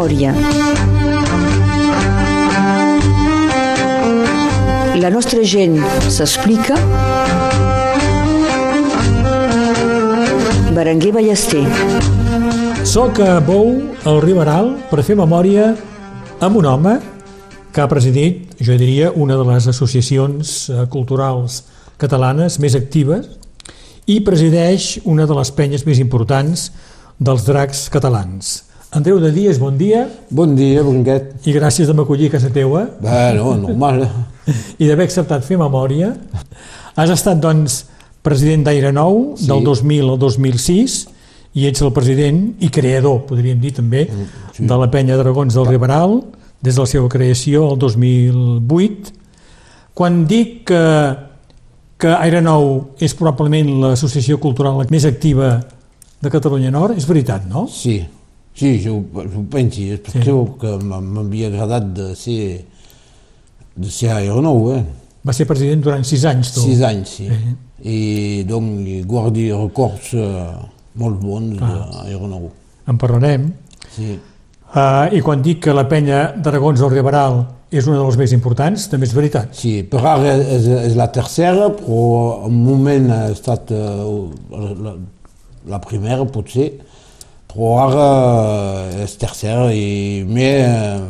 memòria. La nostra gent s'explica. Berenguer Ballester. Soc a Bou, al Riberal, per fer memòria amb un home que ha presidit, jo diria, una de les associacions eh, culturals catalanes més actives i presideix una de les penyes més importants dels dracs catalans. Andreu de Dies, bon dia. Bon dia, Brinquet. I gràcies de m'acollir a casa teua. Bé, no, normal. I d'haver acceptat fer memòria. Has estat, doncs, president d'Aire Nou sí. del 2000 al 2006 i ets el president i creador, podríem dir també, mm, sí. de la penya Dragons del Riberal des de la seva creació el 2008. Quan dic que, que Aire Nou és probablement l'associació cultural més activa de Catalunya Nord, és veritat, no? Sí, sí, jo, jo penso, és per sí. que m'havia agradat de ser, de ser Aire Nou, eh? Va ser president durant sis anys, tu? Sis anys, sí. sí. I doncs guardi records uh, molt bons d'Aire Nou. En parlarem. Sí. Uh, I quan dic que la penya d'Aragons del Riberal és una de les més importants, també és veritat. Sí, per ara és, és la tercera, però un moment ha estat uh, la, la primera, potser, però ara és tercera i més uh,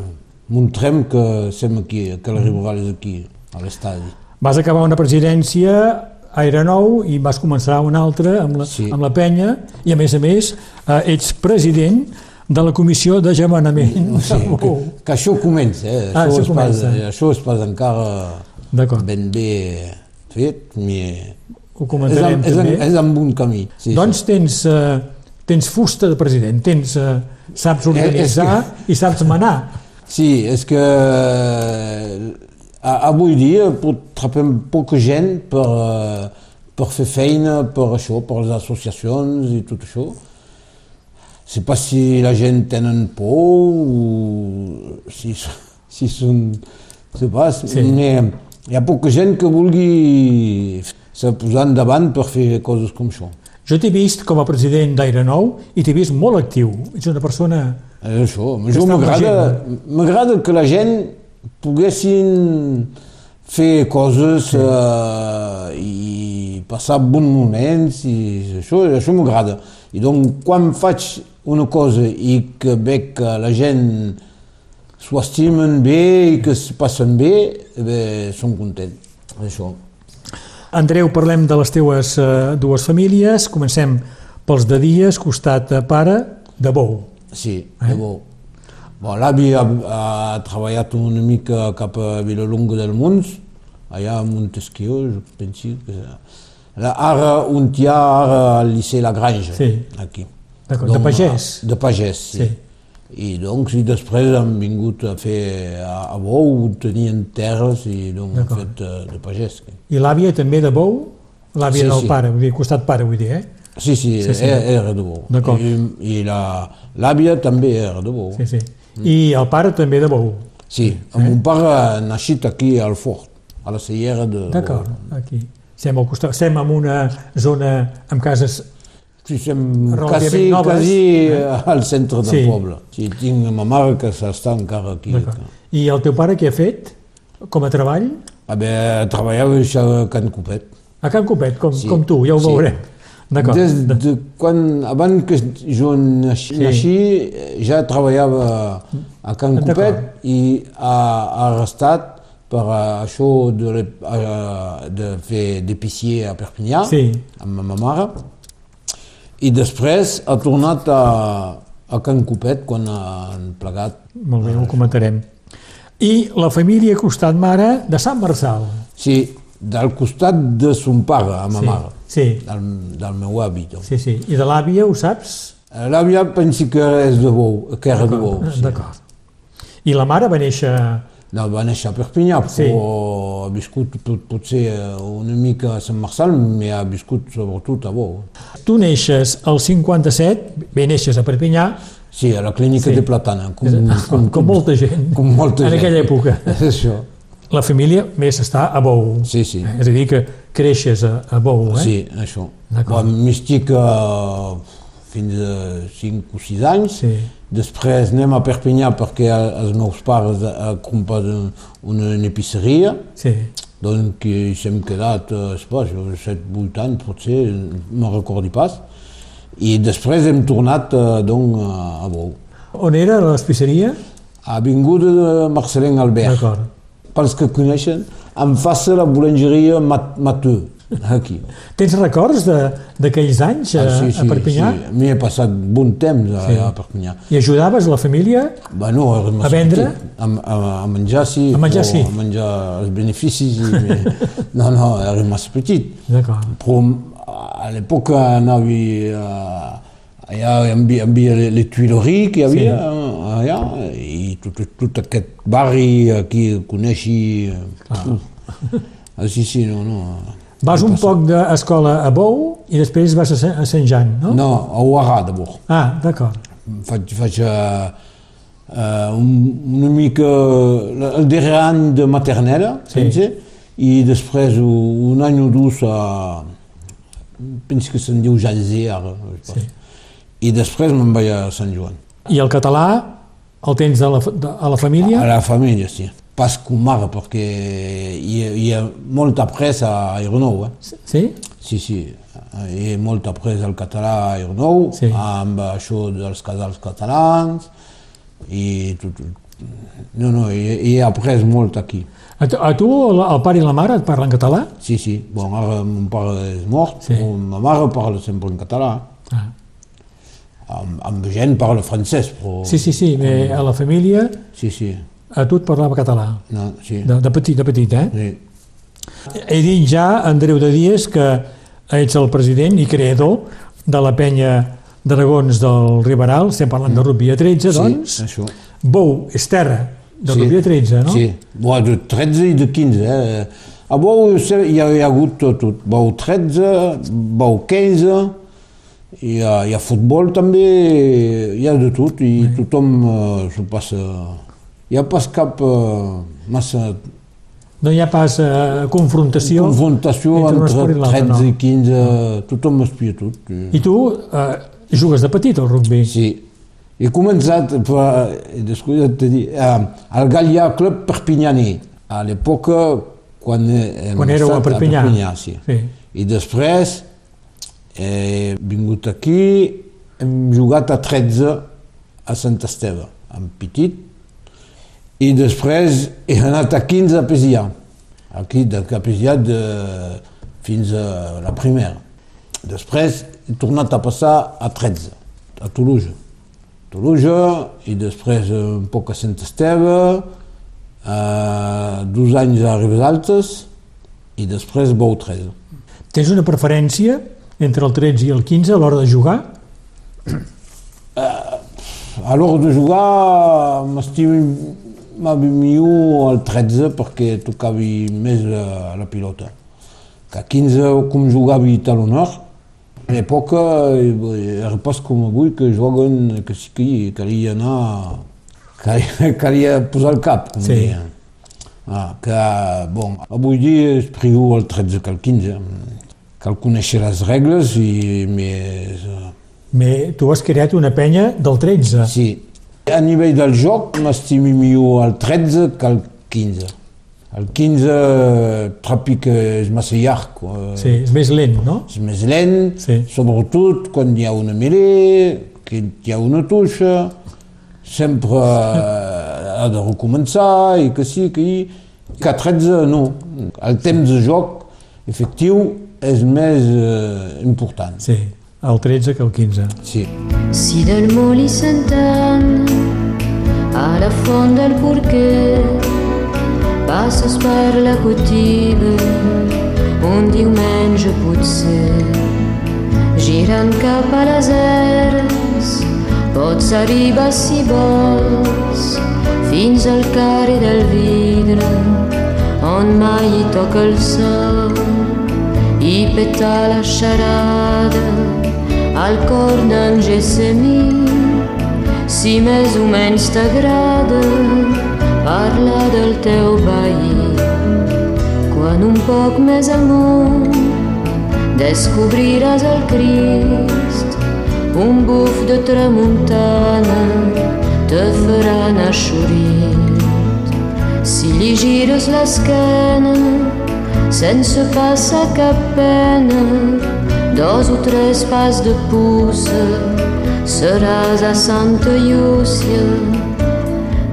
mostrem que som aquí, que la Riberal és aquí, a l'estadi. Vas acabar una presidència a Aire Nou i vas començar una altra amb la, sí. amb la penya i a més a més uh, ets president de la comissió de gemanament. Sí, que, que això comença, eh? Ah, això, això, comença. Pas, això és pas encara ben bé fet, mi... Ho comentarem és, també. És, és amb un camí. Sí, doncs sí. tens, uh, tens fusta de president, tens, uh, saps organitzar eh, que... i saps manar. Sí, és que uh, avui dia trobem poca gent per, uh, per fer feina per això, per les associacions i tot això sé pas si la gent tenen por o si, si són... sé pas, sí. hi ha poca gent que vulgui se posar endavant per fer coses com això. Jo t'he vist com a president d'Aire Nou i t'he vist molt actiu. Ets una persona... És això, jo m'agrada que la gent poguessin fer coses sí. uh, i passar bons moments i això, això m'agrada. I doncs quan faig una cosa i que veig que la gent s'ho estimen bé i que es passen bé, bé som content. Això. Andreu, parlem de les teues uh, dues famílies. Comencem pels de Dies, costat uh, pare, de Bou. Sí, eh? de Bou. Bon, L'avi ha, ha treballat una mica cap a Vilalonga del Mons, allà a Montesquieu, jo penso que... Ara un tia ara al Liceu La Granja, sí. aquí. D'acord, de pagès? De pagès, sí. sí. I doncs, i després han vingut a fer a, a Bou, tenien terres i doncs han fet de, de pagès. I l'àvia també de Bou? L'àvia sí, del sí. pare, vull dir, costat pare, vull dir, eh? Sí, sí, sí, sí. Era, era de Bou. I, i l'àvia també era de Bou. Sí, sí. Mm. I el pare també de Bou? Sí, eh? el meu pare ha nascut aquí al Fort, a la Cellera de. D'acord, aquí. Estem al costat, estem en una zona amb cases Sí, som quasi, quasi eh? al centre del sí. poble. Sí, tinc ma mare que s'està encara aquí. I el teu pare què ha fet com a treball? A veure, treballava a Can Copet. A Can Copet, com, sí. com tu, ja ho sí. veurem. D'acord. Des de quan, abans que jo naixi, sí. naixi ja treballava a Can Copet i ha, ha restat per això de, de fer d'épicier a Perpinyà sí. amb ma mare i després ha tornat a, a Can Copet quan han plegat. Molt bé, ho comentarem. I la família costat mare de Sant Marçal. Sí, del costat de son pare, a ma sí, mare. Sí. Del, del meu avi. Doncs. Sí, sí. I de l'àvia, ho saps? L'àvia pensi que és de Bou, que era de Bou. Sí. D'acord. I la mare va néixer no, va néixer a Perpinyà, però sí. ha viscut pot, potser una mica a Sant Marçal, però ha viscut sobretot a Bou. Tu neixes al 57, bé, neixes a Perpinyà, Sí, a la clínica sí. de Platana, com, com, com, com molta gent, com molta en gent. aquella època. És això. La família més està a Bou. Sí, sí. És a dir, que creixes a, a Bou, eh? Sí, això. Bon, M'estic fins a 5 o 6 anys sí. Després anem a Perpinyà perquè els meus pares han comprat una, una epiceria, Sí. doncs hi hem quedat, eh, es pas, 7-8 anys potser, no recordi pas. I després hem tornat eh, doncs, a, Bou. On era l'espiceria? Avinguda de Marcelin Albert. D'acord. Pels que coneixen, en face la boulangeria Mat Mateu, aquí. Tens records d'aquells anys a, a Perpinyà? Ah, Sí. M'hi he passat bon temps a, Sí. a Perpinyà. I ajudaves la família? Bueno, A vendre? A, a, a menjar sí. A menjar sí. A menjar els beneficis. I, no, no, era massa petit. D'acord. Però a l'època anava a, allà hi havia, hi havia les, Tuileries que hi havia sí. allà i tot, tot aquest barri aquí el coneixi. Ah, sí, sí, no, no. Vas un poc d'escola a Bou i després vas a Sant, Jan, no? No, a Ouarà, d'abord. Ah, d'acord. Faig, faig uh, uh, un, una mica el darrer any de maternella, Sí. sí. i després un any o dos a... penso que se'n diu Jalzé, ara. pas. I després me'n vaig a Sant Joan. I el català el tens a la, de- a la família? A la família, sí. Pas com ara, perquè hi, hi ha molta pressa a Aeronou, eh? Sí? Sí, sí, hi ha molta presa al català a Aeronou, Sí. amb això dels casals catalans, i tot, no, no, hi, hi he après molt aquí. A tu, a tu el, el pare i la mare et parlen català? Sí, sí, bon, ara mon pare és mort, Sí. però ma mare parla sempre en català, Ah. amb, amb gent parla francès, però... Sí, sí, sí, bé, a la família Sí, sí, a tu et parlava català, no, sí, de, de petit, de petit, eh? sí. He dit ja, Andreu de Dies, que ets el president i creador de la penya Dragons del Riberal, estem parlant de rugby a 13, doncs. Sí, això. Bou és terra de Sí. rugby a 13, no? Sí, bon, de 13 i de 15. Eh? A Bou hi ha, hi ha hagut tot, tot. Bou 13, Bou 15, hi ha, hi ha futbol també, hi ha de tot i tothom eh, s'ho passa... Hi ha pas cap eh, massa No hi ha pas eh, confrontació. confrontació entre entre, esport i l'altre, 13 no. i 15, tothom espia tot. I, I tu eh, jugues de petit al rugby? Sí, he començat, però he descuidat de dir, eh, al Gallià Club Perpignaní, a l'època quan, Quan éreu a Perpinyà. A Perpinyà sí. Sí. I després he vingut aquí, hem jugat a 13 a Sant Esteve, amb petit, i després he anat a 15 a Pesià, aquí de a Pesià de, fins a la primera. Després he tornat a passar a 13, a Toulouse. Toulouse, i després un poc a Sant Esteve, eh, dos anys a Ribes Altes, i després Bou 13. Tens una preferència entre el 13 i el 15 a l'hora de jugar? A l'hora de jugar m'estimo millor el 13 perquè tocava més la, la pilota. Que a 15, com jugava talonor, a l'època eh, era pas com avui que juguen, que sí que hi calia anar, calia, calia posar el cap, com Sí. deien. Ah, que, bon, avui dia és priu el 13 que el 15. Cal conèixer les regles i més... eh, Bé, tu has creat una penya del 13. Sí. A nivell del joc m'estimi millor el 13 que el 15. El 15 trobi que és massa llarg, eh, Sí, és més lent, no? és més lent, Sí. sobretot quan hi ha una melé, que hi ha una tuixa, sempre ha de recomençar i que sí, que hi... Que a 13 no. El temps de joc efectiu és més eh, important. Sí, el 13 que el 15. Sí. Si del molí Sant'Anna a la font del Porquer passes per la cotiba un diumenge potser girant cap a les eres pots arribar si vols fins al carrer del vidre on mai hi toca el sol i petar la xarada al d'en Gessemí si més o menys t'agrada parlar del teu veí quan un poc més amunt descobriràs el Crist un buf de tramuntana te farà naixorit. Si li gires l'esquena sense passar cap pena, dos o tres pas de puça seràs a Santa Llúcia.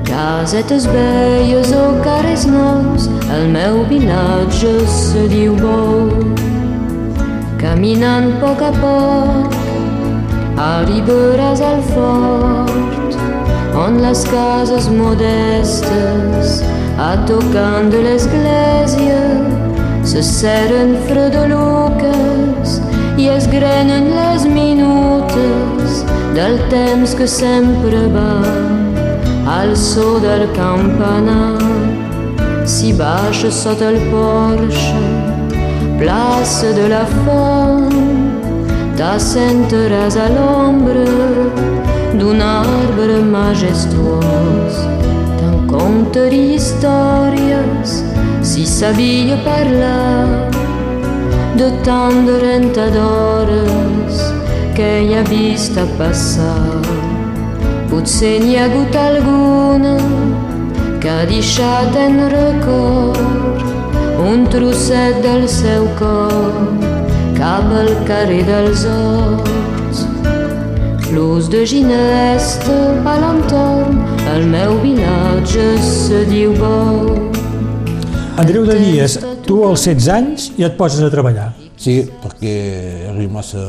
Casetes velles o cares nous, el meu vilatge se diu Bou. Caminant a poc a poc, arribaràs al fort, on les cases modestes, a tocant de l'església, se seren fredoluques i es grenen les minutes del temps que sempre va al so del campanar. Si baixa sota el porxe, place de la font, t'assentaràs a l'ombra d'un arbre majestuós. Te'n contaria històries si sabia parlar de tant de rentadores que hi ha vist a passar. Potser n'hi ha hagut alguna que ha deixat en record un trosset del seu cor cap al carrer dels Horts. Flors de ginesta a l'entorn, el meu vilatge se diu Bou. Andreu de Dies, tu als 16 anys ja et poses a treballar. Sí, perquè era massa...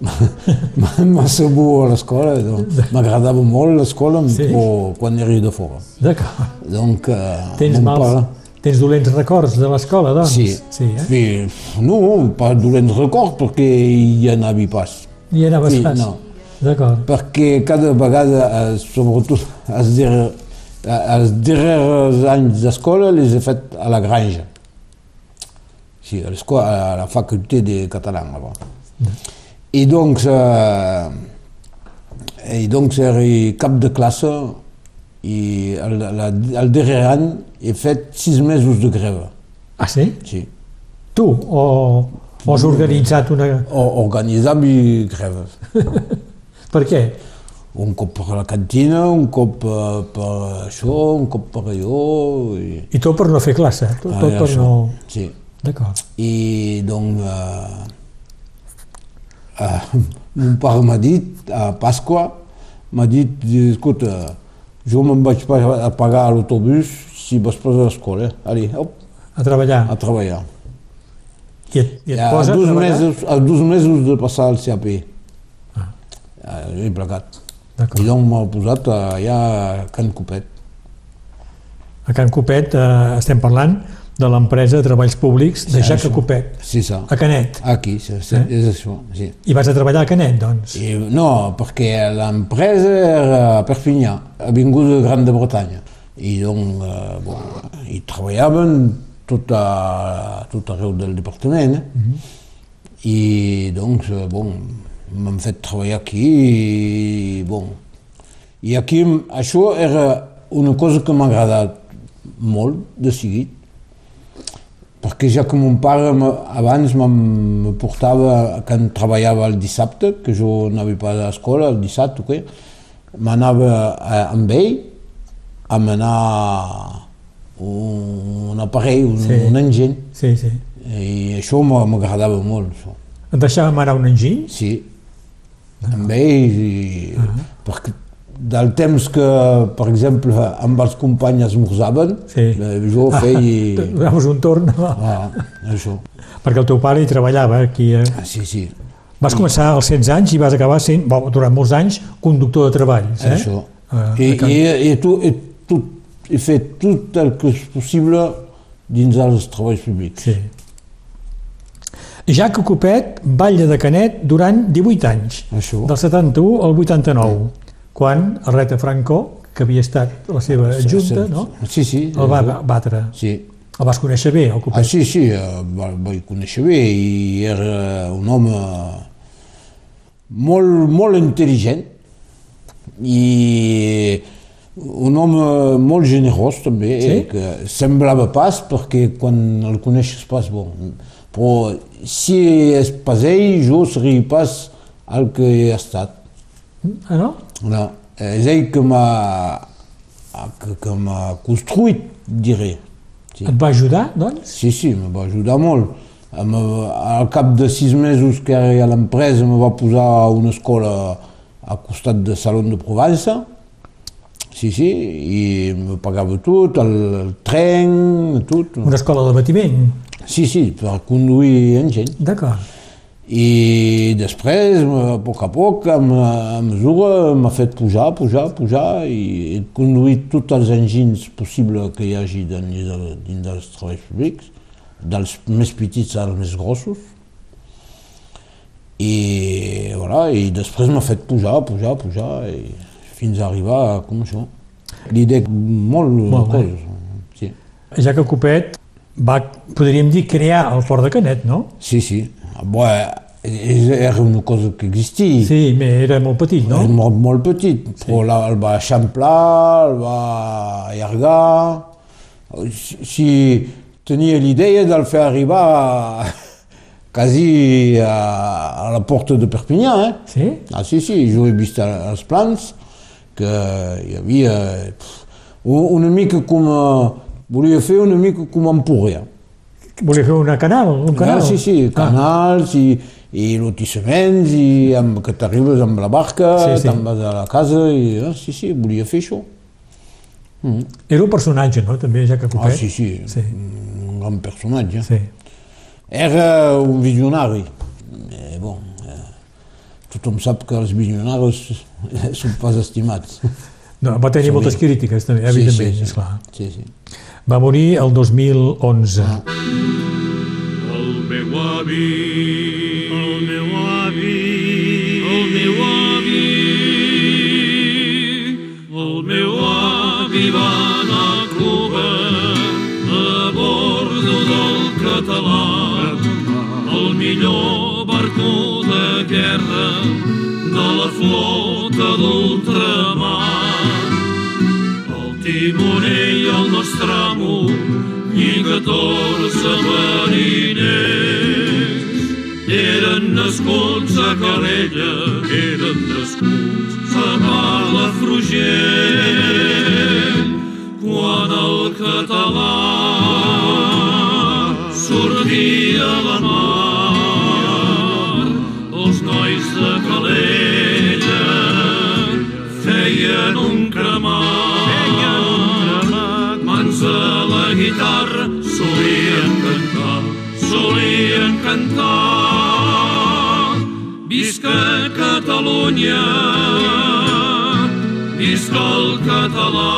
massa bo a l'escola, doncs m'agradava molt l'escola Sí. però quan era de fora. D'acord. Donc, eh, Tens, mals, pare- tens dolents records de l'escola, doncs? Sí, sí eh? Bé, no, pas dolents records perquè hi anava pas. I anaves Sí, pas? no. D'acord. Perquè cada vegada, eh, sobretot els, darrer, els darrers anys d'escola, les he fet a la granja. Sí, a a la faculté de català, avant. I doncs, eh, i doncs era cap de classe i el, la, el darrer any he fet sis mesos de greva. Ah, sí? Sí. Tu? O, o has organitzat una... O, organitzava greves. Per què? Un cop per la cantina, un cop eh, per això, un cop per allò... I, I tot per no fer classe? Tot, tot Ah, per això. no... Sí. D'acord. I doncs eh, eh, mon pare m'ha dit, a Pasqua, m'ha dit, escolta, jo me'n vaig a pagar a l'autobús si vas posar a l'escola. Allez, hop, A treballar. a treballar. I et, i et a, posa a dos treballar? mesos, a dos mesos de passar al CAP. Ah. He plegat. I doncs m'ha posat allà a Can Copet. A Can Copet eh, estem parlant de l'empresa de treballs públics de Sí, Jaca això. Copet, Sí, ça. a Canet. Aquí, sí, sí, Eh? és això, sí. I vas a treballar a Canet, doncs? I, no, perquè l'empresa era a Perpinyà, ha vingut de Gran de Bretanya. I doncs, eh, bon, hi treballaven tot, a, tot arreu del departament. Eh? Mhm. I doncs, eh, bon, m'han fet treballar aquí i, bon, i aquí això era una cosa que m'ha agradat molt de seguit, perquè ja que mon pare abans me portava, quan treballava el dissabte, que jo anava pas a l'escola el dissabte, okay? m'anava a- amb ell a menar un, un aparell, un, Sí. un enginy, Sí, sí. i això m'a- m'agradava molt. Això. Et deixàvem anar un enginy? Sí, amb ells, i, perquè del temps que, per exemple, amb els companys esmorzaven, Sí. eh, jo feia... Donaves un torn, Ah, això. perquè el teu pare hi treballava aquí. Eh? Ah, sí, sí, Vas començar als 16 anys i vas acabar sent, bo, durant molts anys, conductor de treballs. Eh? això. Ah, I, i, i, tu, i tot, he fet tot el que és possible dins els treballs públics. Sí. Jac Copet balla de Canet durant 18 anys, Això. del 71 al 89, quan el Reta Franco, que havia estat la seva junta, no? Sí, sí. el va això. batre. Sí. El vas conèixer bé, el Ah, Copet? sí, sí, eh, va- vaig conèixer bé i era un home molt, molt intel·ligent i un home molt generós també, Sí? eh, que semblava pas perquè quan el coneixes pas, bon, però si és pas ell, jo seria pas el que he estat. Ah, no? No, és ell que m'ha que, que m'ha construït, diré. Sí. Et va ajudar, doncs? Sí, sí, me va ajudar molt. Em, al cap de sis mesos que era a l'empresa me va posar a una escola al costat de Salon de Provença. Sí, sí, i me pagava tot, el, el tren, tot. Una escola de batiment. Sí, sí, per conduir enginy. D'acord. I després, a poc a poc, a, a mesura, m'ha fet pujar, pujar, pujar i he conduït tots els enginys possibles que hi hagi dins, de, dins dels treballs públics, dels més petits als més grossos. I, voilà, i després m'ha fet pujar, pujar, pujar, i fins a arribar a com això. Li dec molt, Molt bé. coses. Sí. Ja que Copet va, podríem dir, crear el Fort de Canet, no? sí, sí. Bon, era una cosa que existia. Sí, però era molt petit, no? És molt, molt petit, sí. però la, el va eixamplar, el va allargar. Si, si tenia l'idea del fer arribar quasi a, a la porta de Perpinyà, eh? Sí? Ah, sí, sí, jo he vist els plans que hi havia una mica com... eh, Volia fer una mica com Empúria. Volia fer una canal, un canal. Ah, sí, sí, canals i, i lotissements i amb, que t'arribes amb la barca, Sí, sí. te'n vas a la casa i ah, sí, sí, volia fer això. Mm. Era un personatge, no?, també, ja que Ah, Copet. sí, sí, Sí. un gran personatge. Sí. Era un visionari. Tothom sap que els visionaris són pas estimats. No, va tenir moltes crítiques, també, evidentment, sí, sí, esclar. Sí, sí. Va morir el 2011. Ah. El meu avi, el meu avi, el meu avi, el meu avi va anar a Cuba a bordo del català, el millor flota d'ultramar. El timoner i el nostre amo i 14 mariners eren nascuts a Calella, eren nascuts a Palafrugell. Catalunya, visca el català.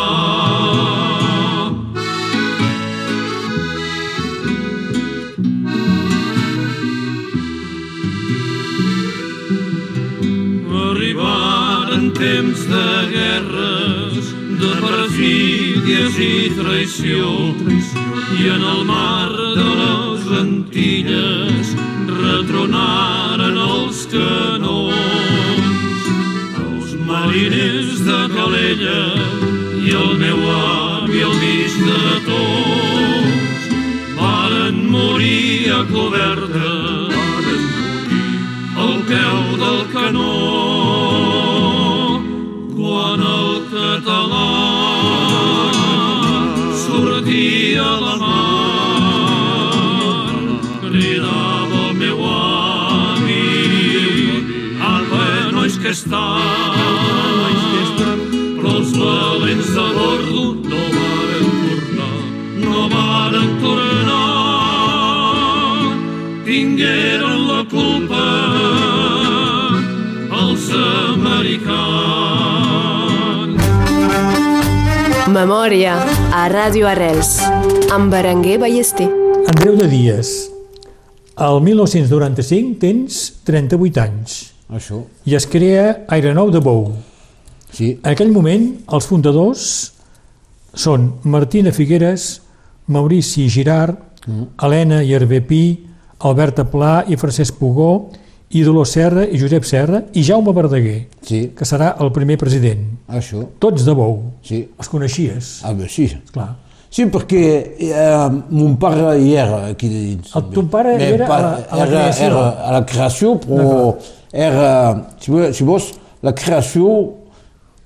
Temps de guerres, de perfídies i traïció, i en el mar Calella i el meu avi el mig de tots varen morir a coberta, al peu del canó quan el català sortia a la mar cridava el meu avi apa, nois que estan els valents de bordo no varen tornar no varen tornar tingueren la culpa els americans. Memòria a Ràdio Arrels amb Berenguer Ballester. Andreu de Dies, el 1995 tens 38 anys Això, i es crea Aeronou de Bou. Sí. En aquell moment, els fundadors són Martina Figueres, Maurici Girard, Helena Iervepí, Alberta Pla i Francesc Pugó, i Dolors Serra i Josep Serra i Jaume Verdaguer, Sí, que serà el primer president. això, Tots de Bou. sí. Els coneixies? Ah, bé, sí. Clar. Sí, perquè eh, mon pare hi era aquí dins. El ton pare Meu era a la- a la era, creació? Era a la creació, però era, si vols, la creació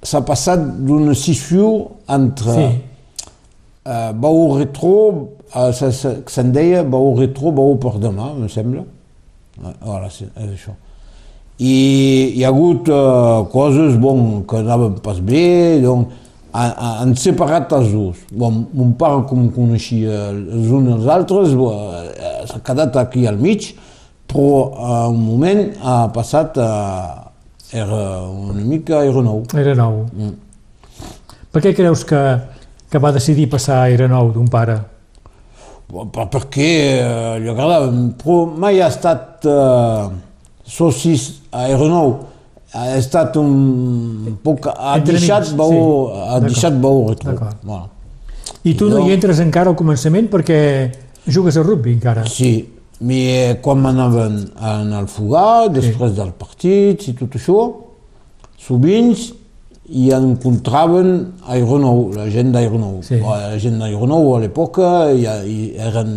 s'ha passat d'una scissió entre Sí. eh, Bau Retro, que se'n deia Bau Retro, Bau per demà, em sembla. Eh, Voilà, sí, és això. I hi ha hagut eh, coses bon, que anaven pas bé, doncs han, separat els dos. Bon, mon pare, com coneixia els uns els altres, s'ha quedat aquí al mig, però a un moment ha passat a... Era una mica aeronou. Era nou. Mm. Per què creus que, que va decidir passar a Era nou d'un pare? Bon, per- perquè eh, li agradava, però mai ha estat eh, socis a Aeronou. Ha estat un poc... Ha Entre deixat amics, Bau, sí. ha deixat Bau retro. Voilà. I tu no hi entres encara al començament perquè jugues a rugby encara. Sí, però quan m'anaven anar al Fugà, després del partit i tot això, sovint hi encontraven Aeronou, la gent d'Aeronou. Sí. La gent d'Aeronou a l'època eren,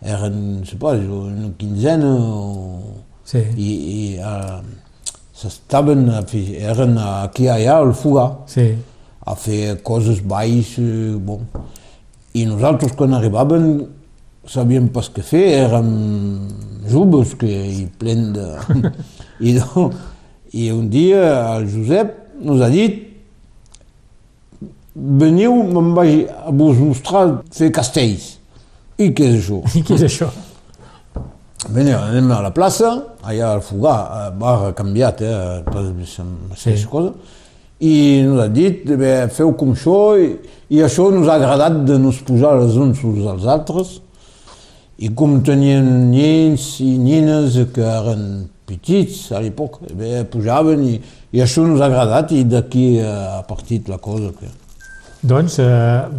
eren, sé pas, una quinzena o... Sí. i, i uh, s'estaven, eren aquí allà al Fugà Sí. a fer coses eh, bon. I nosaltres quan arribàvem sabíem pas què fer, érem joves que i plen de... I, no, I un dia el Josep ens ha dit veniu, me'n vaig a vos mostrar fer castells. I què és això? I què és això? Veniu, anem a la plaça, allà al Fugà, eh, bar ha canviat, eh, Sí. cosa, i ens ha dit, bé, feu com això, i, i això ens ha agradat de nos posar els uns sobre els altres, i com tenien nens i nines que eren petits a l'època, bé, pujaven, i, i això ens ha agradat, i d'aquí ha partit la cosa. Que... Doncs eh,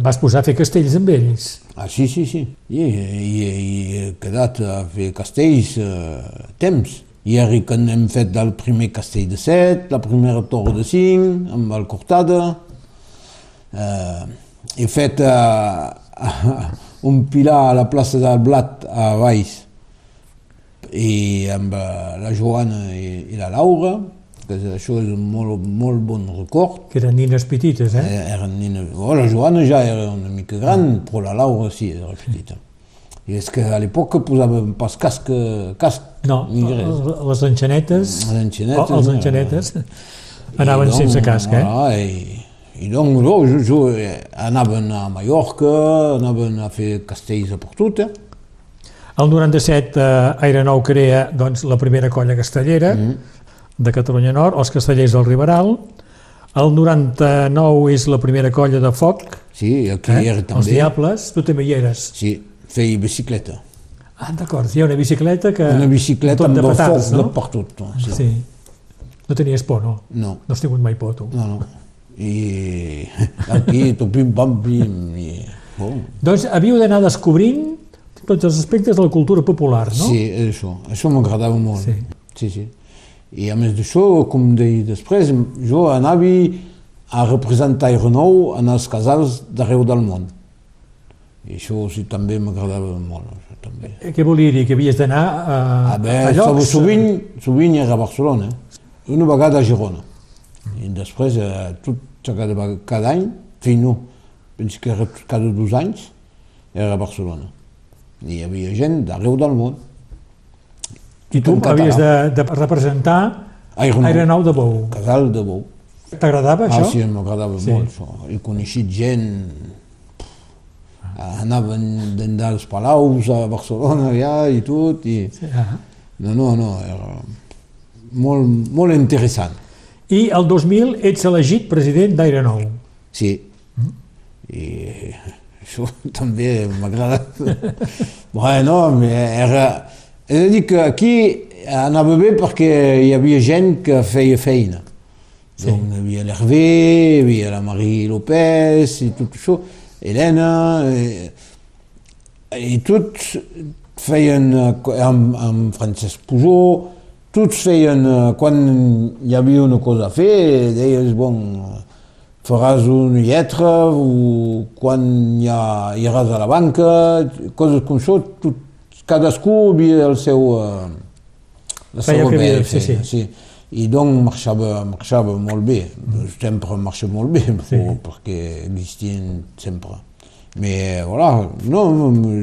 vas posar a fer castells amb ells. Ah, sí, sí, sí. I, i, i he quedat a fer castells eh, temps. Ieri que hem fet el primer castell de set, la primera torre de cinc, amb el Cortada. Eh, he fet eh, un pilar a la plaça del Blat a Valls i amb eh, la Joana i, i la Laura, que això és un molt, molt bon record. que eren nines petites, eh? Eh, Eren nina... Oh, la Joana ja era una mica gran, però la Laura sí, era petita. I és que a l'època posàvem pas casc, casc No, ni res. les enxanetes, Les enxanetes, o els no. enxanetes anaven I doncs, sense casc, eh? Voilà, i, i doncs jo, jo, jo, eh, anaven a Mallorca, anaven a fer castells a eh? El 97 eh, Aeronou crea doncs, la primera colla castellera de Catalunya Nord, els castellers del Riberal. El 99 és la primera colla de foc, Sí, aquí eh? era els també. Diables, tu també hi eres. Sí, feia bicicleta. Ah, d'acord, hi ha una bicicleta que... Una bicicleta amb de petards, foc no? de per tot. no? Sí. Sí. No tenies por, no? No. No has tingut mai por, tu. No, no. I aquí, tot pim-pam, pim, i... Bon. Doncs havíeu d'anar descobrint tots els aspectes de la cultura popular, no? Sí, això. Això m'agradava molt. Sí. sí, sí. I a més d'això, com deia després, jo anava a representar Renou en els casals d'arreu del món. I això sí, també m'agradava molt. Això, també. Eh, Què volia dir? Que havies d'anar a, A veure, a llocs... sovint, sovint era a Barcelona, una vegada a Girona. I després, eh, tot cada, vegada- cada any, fins no, penso que cada dos anys, era a Barcelona. I hi havia gent d'arreu del món. I tu havies de, de representar Aeronou. Aeronau de Bou. Casal de Bou. T'agradava Ah, això? sí, m'agradava Sí. molt això. He coneixit gent, anaven dins dels palaus a Barcelona ja i tot, i Ah. no, no, no, era molt, molt interessant. I el 2000 ets elegit president d'Aeronou. Sí. I això també m'agrada. bueno, era... És a dir, que aquí anava bé perquè hi havia gent que feia feina. Sí. Donc, hi havia l'Hervé, hi havia la Marie López i tot això, Helena, i, i tots feien, eh, amb, amb Francesc Pujol, tots feien, eh, quan hi havia una cosa a fer, deies, bon, faràs una lletra o quan ja iràs a la banca, coses com això, tot, cadascú havia el seu, eh, la Feia seva feina, fer, sí. sí. I doncs marxava, marxava molt bé, sempre marxa molt bé, Sí. perquè existien sempre. Mais voilà, no,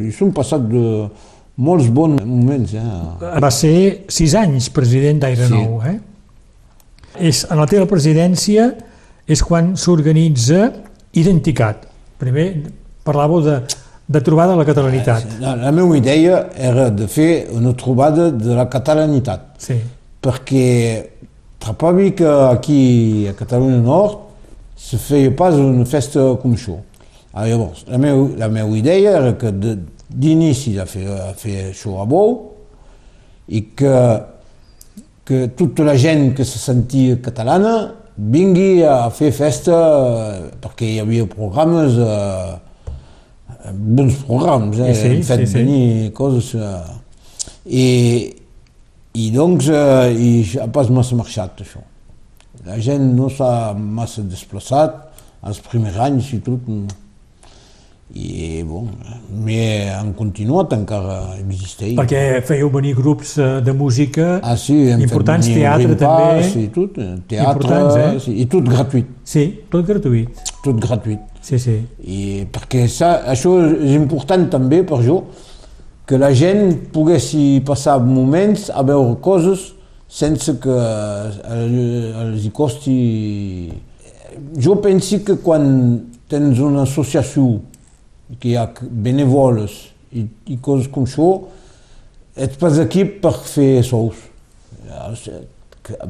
hi són passat de molts bons moments. Eh? Va ser sis anys president d'Aire Sí. Nou, eh? És, en la teva presidència és quan s'organitza Identicat. Primer parlàveu de, de trobada de la catalanitat. La, la meva idea era de fer una trobada de la catalanitat, Sí, perquè trobavi que aquí a Catalunya Nord se feia pas una festa com això. Ah, llavors, la meva, la meva idea era que de- d'inici a fer, a fer això a Bou i que, que tota la gent que se sentia catalana vingui a fer festa eh, perquè hi havia programes eh, bons programes, eh? I sí, hem fet sí, sí. venir coses... Eh, i, I doncs, eh, i ha pas massa marxat, això. La gent no s'ha massa desplaçat, els primers anys i tot. I, bon, mais han continuat, encara existeix. perquè fèieu venir grups eh, de música Ah, sí, hem importants, fet teatre Rim també. I tot, eh, teatre, eh? sí, i tot gratuït, Sí, tot gratuït. tot gratuït. Sí, sí. I perquè ça, això és important també per jo, que la gent poguessi passar moments a veure coses sense que el- els hi costi... Jo penso que quan tens una associació ha benevoles i, i coses com això, ets pas aquí per fer sous.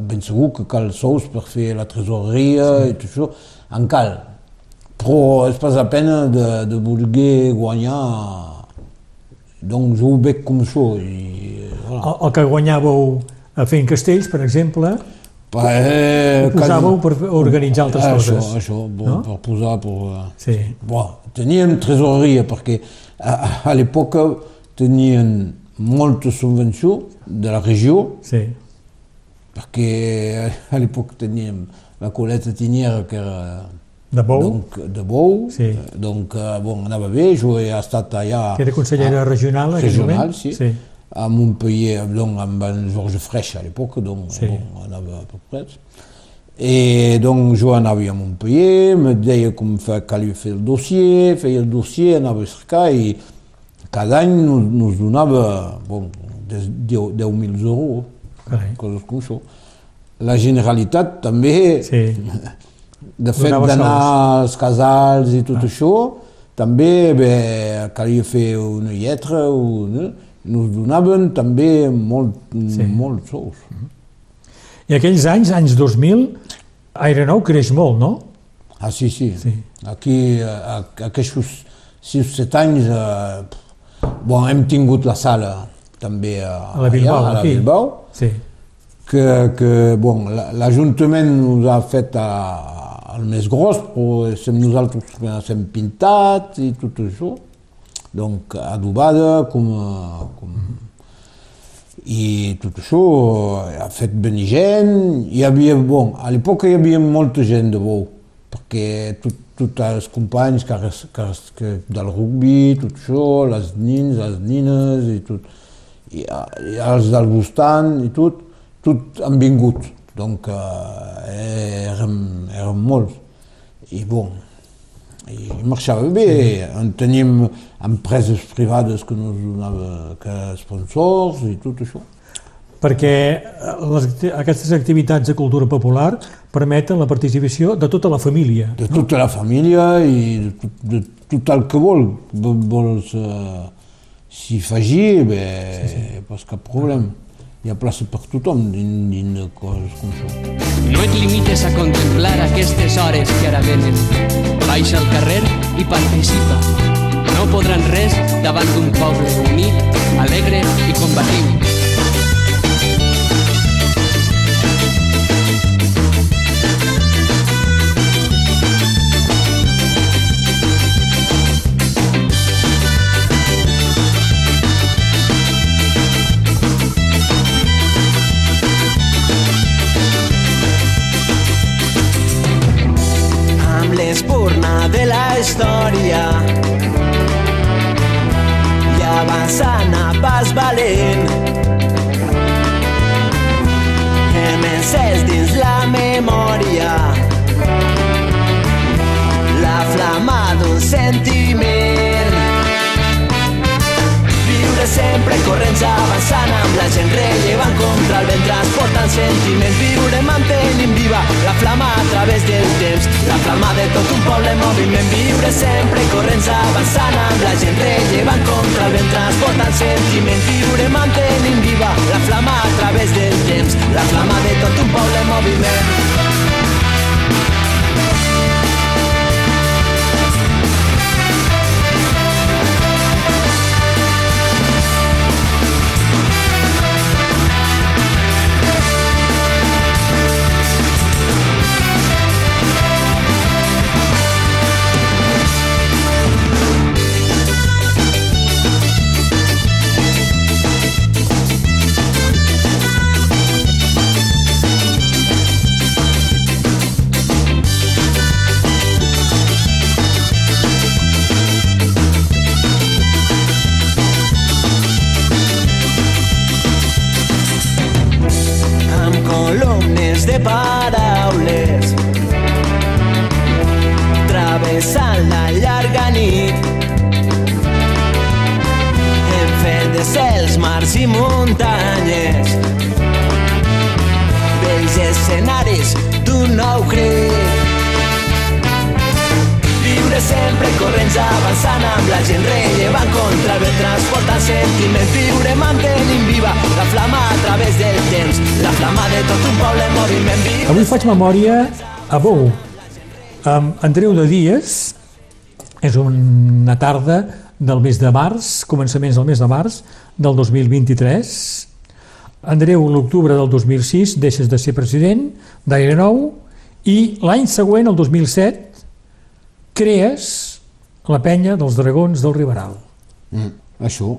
Ben segur que cal sous per fer la tresoreria sí. i tot això, en cal. Però és pas la pena de, de voler guanyar. Donc jo ho veig com això. I, voilà. El, el que guanyàveu a fent castells, per exemple, Eh, ho posàveu per organitzar altres això, coses. Això, no? per posar... Per, eh, Sí. Bon, teníem tresoreria perquè a, a l'època tenien molta subvenció de la regió Sí, perquè a l'època teníem la coleta tiniera que era de Bou, donc, de Bou, Sí. eh, donc eh, bon, anava bé, jo he estat allà que era consellera regional en aquell regional, moment. sí. sí. A Montpellier, donc amb en Georges Freix a l'època, donc Sí. bon, anava a peu près. I donc jo anava a Montpellier, me deia com fe, calia fer el dossier, feia el dossier, anava a cercar i cada any nos, nos donava bon, 10 10.000 euros, Carai. coses com això. La Generalitat també, Sí. de fet Donava d'anar sols. als casals i tot això, també bé, calia fer una lletra, una, nos donaven també molt, Sí. molt sous. I aquells anys, anys 2000, Aire Nou creix molt, no? Ah, sí, sí. Sí. Aquí, a, a aquests 6 o 7 anys, eh, bon, hem tingut la sala també a, A la Bilbao, allà, a la aquí. Bilbao Sí. que, que bon, la- l'Ajuntament nos ha fet a, el més gros, però som nosaltres que s'hem pintat i tot això. Donc, adobada, com, a- com... I tot això ha fet venir gent. Hi havia, bon, a l'època hi havia molta gent de Bou, perquè tot, els companys que, que, que del rugby, tot això, les nins, les nines i tot, i, i els del Bustan i tot, tot han vingut. Donc, eh, érem, érem molts. I bon, i marxava bé. En teníem empreses privades que nos donava que sponsors i tot això. Perquè eh, les, aquestes activitats de cultura popular permeten la participació de tota la família. De tota la família i de tot, de tot el que vol. Vol- Vols eh, s'hi afegir, bé, sí, sí. pas cap problema. Hi ha plaça per tothom dins, coses com això. No et limites a contemplar aquestes hores que ara venen. Baixa al carrer i participa. No podran res davant d'un poble unit, alegre i combatiu. Història la gent rellevant contra el vent transportant sentiments viure mantenint viva. La flama a través del temps la flama de tot un poble en moviment viure sempre corrents avançant amb la gent rellevant contra el vent transportant sentiments viure mantenint viva. La flama a través del temps la flama de tot un poble en moviment memòria a Bou, amb Andreu de Dies, és una tarda del mes de març, començaments del mes de març del 2023. Andreu, l'octubre del 2006, deixes de ser president d'Aire Nou i l'any següent, el 2007, crees la penya dels dragons del Riberal. Mm, això.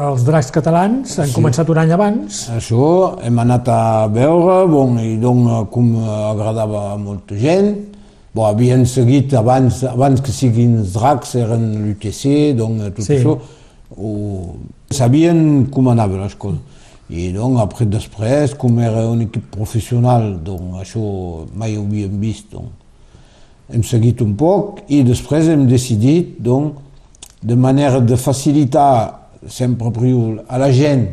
Els dracs catalans han Sí. començat un any abans, Això hem anat a veure, bon, i donc com agradava a molta gent. Bon, havien seguit abans, abans que siguin dracs, eren l'UTC, donc tot Sí. això. O... Sabien com anava les coses. I donc, après, després, com era un equip professional, donc això mai ho havíem vist, donc hem seguit un poc i després hem decidit, donc, de manera de facilitar sempre priu a la gent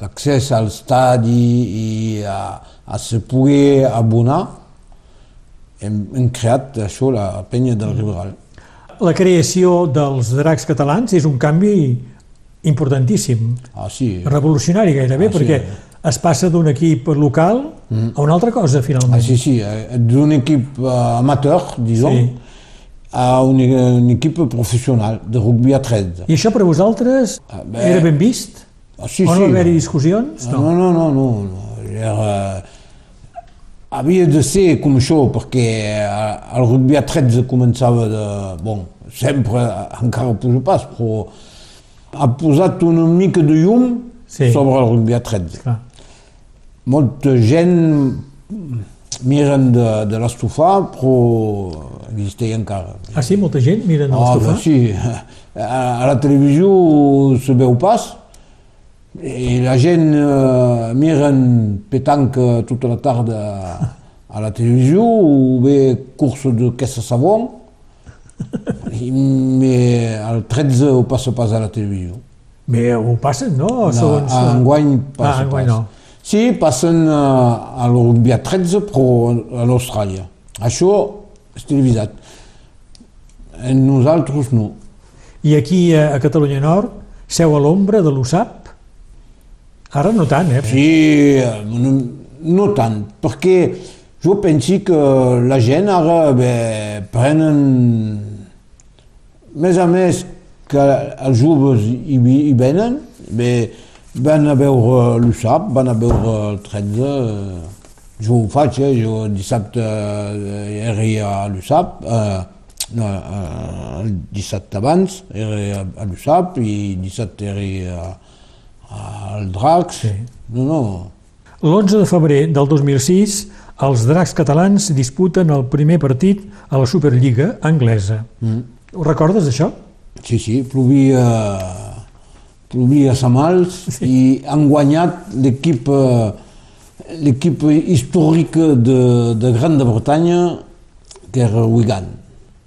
l'accés al stadi i a, a se poder abonar, hem, hem creat això, la penya del Riberal. la creació dels dracs catalans és un canvi importantíssim, Ah, sí. revolucionari gairebé, Ah, sí. perquè es passa d'un equip local a una altra cosa, finalment. Ah, sí, sí, eh, d'un equip eh, amateur, disons, Sí. A un, un equip professional de rugby a 13. I això per vosaltres Ah, bé. era ben vist? Ah, sí, o no sí. va haver-hi discussions? No, no, no, no. no. Era, havia de ser com això, perquè eh, el rugby a 13 començava de... Bon, sempre, encara posa pas, però ha posat una mica de llum Sí. sobre el rugby a 13. Clar. Molta gent miren de, de l'estofar, però existeix encara. Ah, sí? Molta gent miren Ah, l'estofar? ben sí. A, a la televisió se veu pas i la gent eh, miren petanca tota la tarda a la televisió o bé cursos de caisse savon i me, el 13 ho passa pas a la televisió. Bé, ho passen, no? No, Segons, a enguany passa Ah, enguany pas. no. Sí, passen uh, a l'Europa 13, però a l'Austràlia. Això televisat. En nosaltres no. I aquí a, a Catalunya Nord seu a l'ombra de l'USAP? Ara no tant, eh? Sí, eh, no, no tant, perquè jo penso que la gent ara bé, prenen més a més que els joves hi, hi venen, bé, van a veure l'USAP, van a veure el 13, eh, jo ho faig, eh, jo dissabte eh, era a l'USAP, eh, no, eh, dissabte abans era a l'USAP i dissabte era a, al Dracs. Sí. No, no, L'11 de febrer del 2006 els dracs catalans disputen el primer partit a la Superliga anglesa. Mm. Ho recordes, això? Sí, sí, plovia, plovia a mals sí. i han guanyat l'equip eh, l'equip històric de, de Gran de Bretanya, que era Wigan.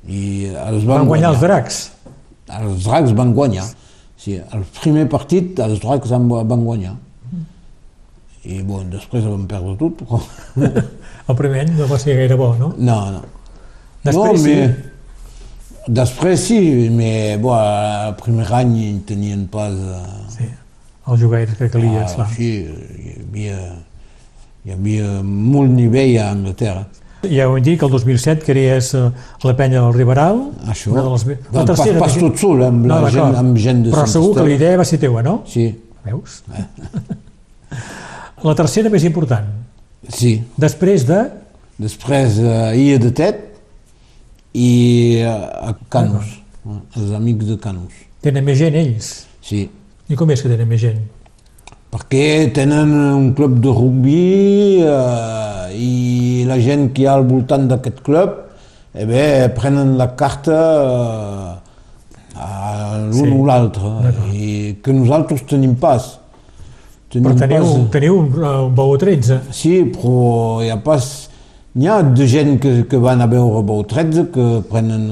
I els van, Van guanyar els dracs. Els dracs van guanyar. Sí, el primer partit els dracs van, van guanyar. I bon, després van perdre tot. Però... El primer any no va ser gaire bo, no? No, no. Després no, sí. mais- Després sí, mais bon, el primer any en tenien pas... eh, Sí, el jugaire que calia, ah, esclar. sí, hi havia, hi havia molt nivell a Anglaterra. Ja ho hem dit, que el 2007 crees eh, la penya del Riberal. Això. Una de les... me- Pas- pas- pas tot sol, amb la d'acord. gent- amb gent de Però Sant segur que Esteve. la idea va ser teua, no? Sí, Veus? La tercera més important. sí. Després de... Després eh, Illa de Tet i eh, a Canus, eh, els amics de Canus. Tenen més gent ells. Sí, I com és que tenen més gent? Perquè tenen un club de rugby eh, i la gent que hi ha al voltant d'aquest club eh bé, prenen la carta eh, a l'un Sí, o l'altre i que nosaltres tenim pas. Tenim Però teniu, pas- teniu un, un bou 13. Sí, però hi ha pas... N'hi ha de gent que, que van a veure Bou 13 que prenen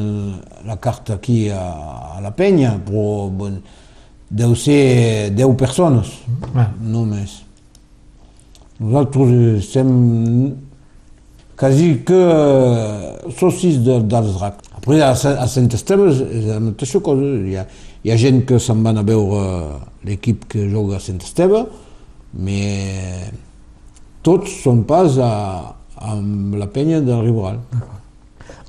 la carta aquí a, a la penya, però bon, deu ser 10 persones, Ah. només. Nosaltres estem quasi que socis dracs. Après, a, a Sant Esteve és la mateixa cosa. Hi ha, hi ha gent que se'n van a veure l'equip que juga a Sant Esteve, però tots són pas a, amb la penya del Riberal.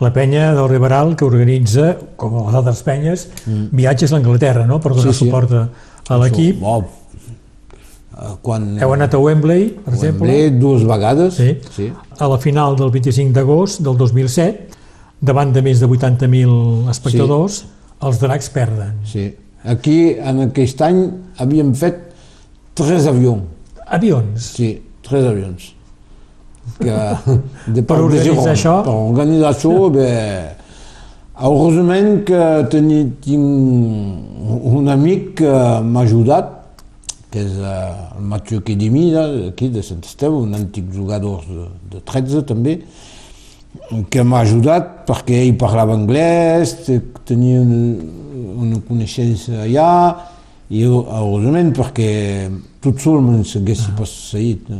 La penya del Riberal que organitza, com les altres penyes, viatges a l'Anglaterra, no?, per donar Mm. Sí, sí. suport a, l'equip. Bo, eh, quan Heu anat a Wembley, per exemple, Wembley dues vegades. Sí. sí. a la final del 25 d'agost del 2007, davant de més de 80.000 espectadors, els dracs perden. sí. Aquí, en aquest any, havíem fet tres avions. Avions. Sí, tres avions. Que, de Per de organitzar Girona. això? Per organitzar això, bé, heureusament que teni, tinc un amic que m'ha ajudat, que és eh, el Mathieu Kedimi, aquí de Sant Esteve, un antic jugador de, de 13 també, que m'ha ajudat perquè ell parlava anglès, te- tenia una, una coneixença allà, i heureusament perquè tot sol me'n s'hagués pas seguit.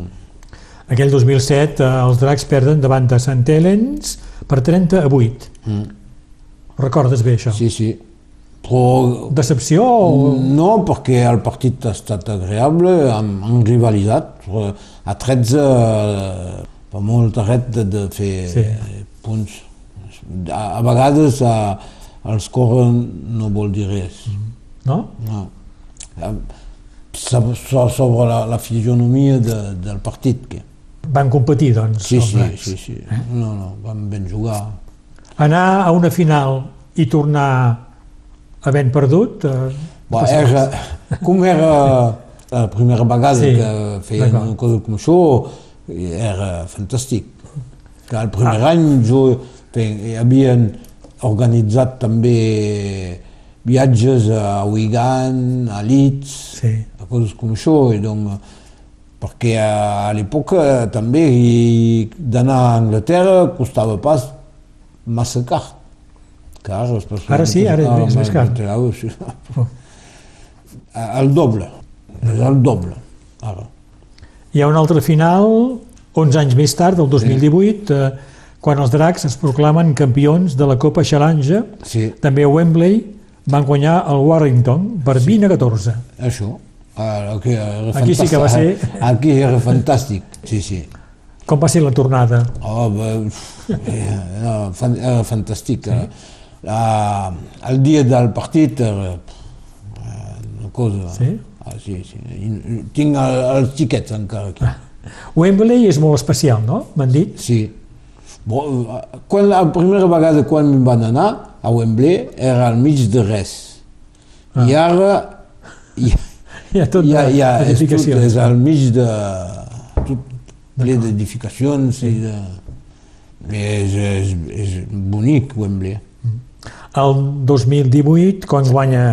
No? Aquell 2007 eh, els dracs perden davant de Sant Helens per 30 a 8. Mm. Recordes bé això? Sí, sí. Però Decepció o... no, perquè el partit ha estat agreeable, amb, amb rivalitat. A 13 eh, fa molt ret de, de fer Sí. punts. A, a vegades a, el score no vol dir res. No? No. So- Sobre la, la fisionomia de, del partit. Que. Van competir, doncs, Sí, els sí, dracs. sí, sí. No, no, van ben jugar. Anar a una final i tornar havent perdut... Eh, passa era, com era la primera vegada Sí, que feien una cosa com això, era fantàstic. Que el primer Ah. any jo, fe- havien organitzat també viatges a Wigan, a Leeds, Sí. a coses com això, i doncs, perquè a l'època també i d'anar a Anglaterra costava pas massa car. Car, Ara sí, ara és més- car. Sí. El doble, és el doble, ara. Hi ha una altra final, 11 anys més tard, del 2018, eh, quan els dracs es proclamen campions de la Copa Challenge, Sí, també a Wembley, van guanyar el Warrington per 20 a 14. això. Aquí, era Aquí sí que va ser- Aquí era fantàstic, sí, sí. Com va ser la tornada? Oh, era, era fantàstic. Sí. Ah, el dia del partit era eh, una cosa... Sí? Ah, sí, sí. I- Tinc el, els xiquets encara aquí. Wembley és molt especial, no? M'han dit? Sí. Bon, quan, la primera vegada quan em van anar a Wembley era al mig de res. Ah. I ara hi, Hi ha tot hi ha, hi ha, és, tot, és al mig de... Tot, ple d'edificacions i de... És, és, és bonic Wembley. El 2018, quan guanya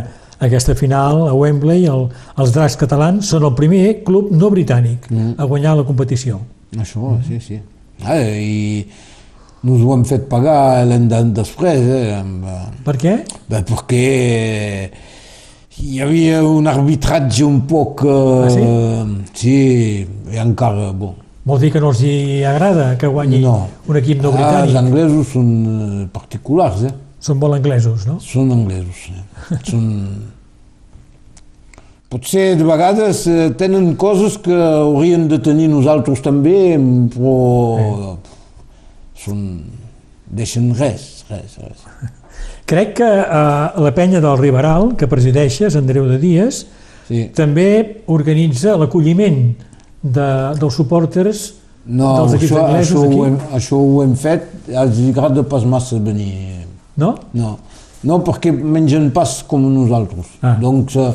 aquesta final a Wembley, el, els dracs catalans són el primer club no britànic a guanyar la competició. Això, sí, sí. Ah, I nos ho hem fet pagar l'any de- després, eh? Amb, eh, Per què? Beh, perquè hi havia un arbitratge un poc... Eh, Ah, sí? Sí, i encara, bon. Vol dir que no els hi agrada que guanyi No. un equip no Ah, els anglesos són eh, particulars, eh? Són molt anglesos, no? Són anglesos, eh? són... Potser de vegades eh, tenen coses que hauríem de tenir nosaltres també, però són... deixen res, res, res. Crec que eh, la penya del Riberal, que presideixes, Andreu de Dies, Sí. també organitza l'acolliment de, dels supporters No, dels equips això, anglesos això, aquí, ho hem, això ho hem fet, els agrada pas massa venir. no? No, no perquè mengen pas com nosaltres. Ah. Doncs eh,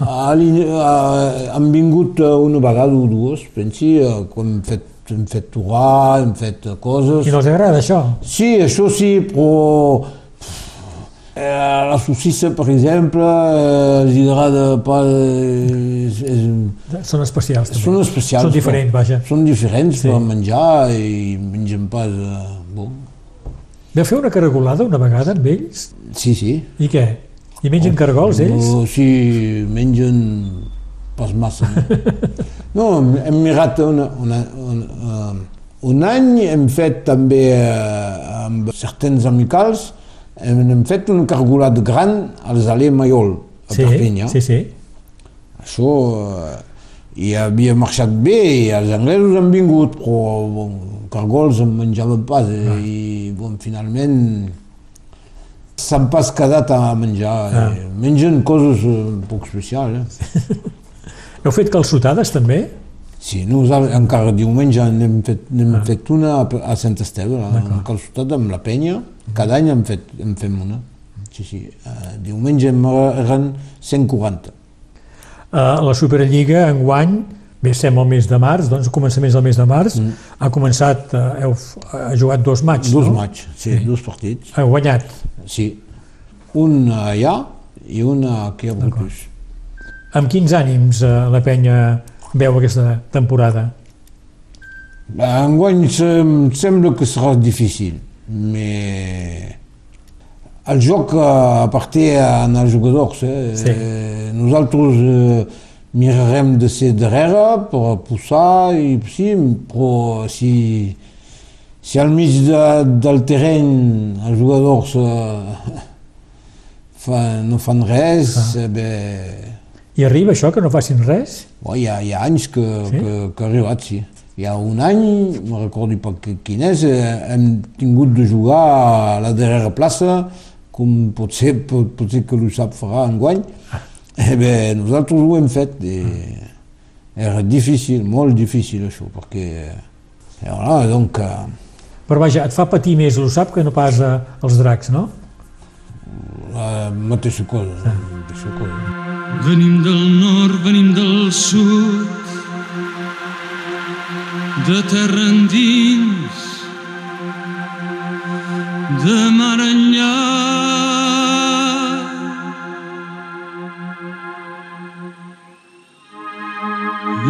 eh, han vingut eh, una vegada o dues, pensi, eh, quan hem fet, hem fet torrar, hem fet coses. I no els agrada això? Sí, això sí, però eh, la sossissa, per exemple, eh, els agrada pas... Eh, és, és, Són especials també. són especials. Són diferents, però- vaja. Són diferents Sí. per menjar i mengen pas... Eh, bon. Vau fer una caragolada una vegada amb ells? Sí, sí. I què? I mengen cargols, ells? No, sí, mengen pas massa. No, no hem mirat una, una, una, uh, un any, hem fet també uh, amb certains amicals, hem, fet un cargolat gran als Alé Maiol, a sí, Perpinyà. sí, sí. Això eh, i havia marxat bé i els anglesos han vingut, però bon, cargols en menjaven pas eh, Ah. i bon, finalment s'han pas quedat a menjar. Ah. Eh, mengen coses eh, un poc especials. Eh. Heu fet calçotades també? Sí, nosaltres encara diumenge n'hem fet, n'hem Ah. fet una a, a Sant Esteve, a Calçotada amb la penya, cada any en, fet, en fem una. Sí, sí, uh, diumenge eren 140. Uh, la Superliga enguany, bé, estem al mes de març, doncs començaments del mes de març, Mm. ha començat, uh, heu ha jugat dos matxs, Dos no? matxs, sí, dos partits. Ha guanyat. Sí, un allà i un aquí a Brutus. Amb quins ànims uh, la penya veu aquesta temporada? Enguany em sembla que serà difícil, però el joc apparté als jugadors. Eh? Sí. Nosaltres eh, mirarem de ser darrere per posar, i, sí, però si, si al mig de, del terreny els jugadors eh, fa, no fan res, Ah. eh, bé, I arriba això, que no facin res? Bon, hi, ha, hi ha anys que, Sí? que, que ha arribat, sí. Hi ha un any, no recordo que- quin és, eh, hem tingut de jugar a la darrera plaça, com potser, pot, potser que l'USAP farà enguany. Eh bé, nosaltres ho hem fet i era difícil, molt difícil això, perquè... Eh, voilà, donc, eh, Però vaja, et fa patir més l'USAP que no pas uh, els dracs, no? la mateixa cosa. La mateixa cosa. Venim del nord, venim del sud, de terra endins, de mar enllà.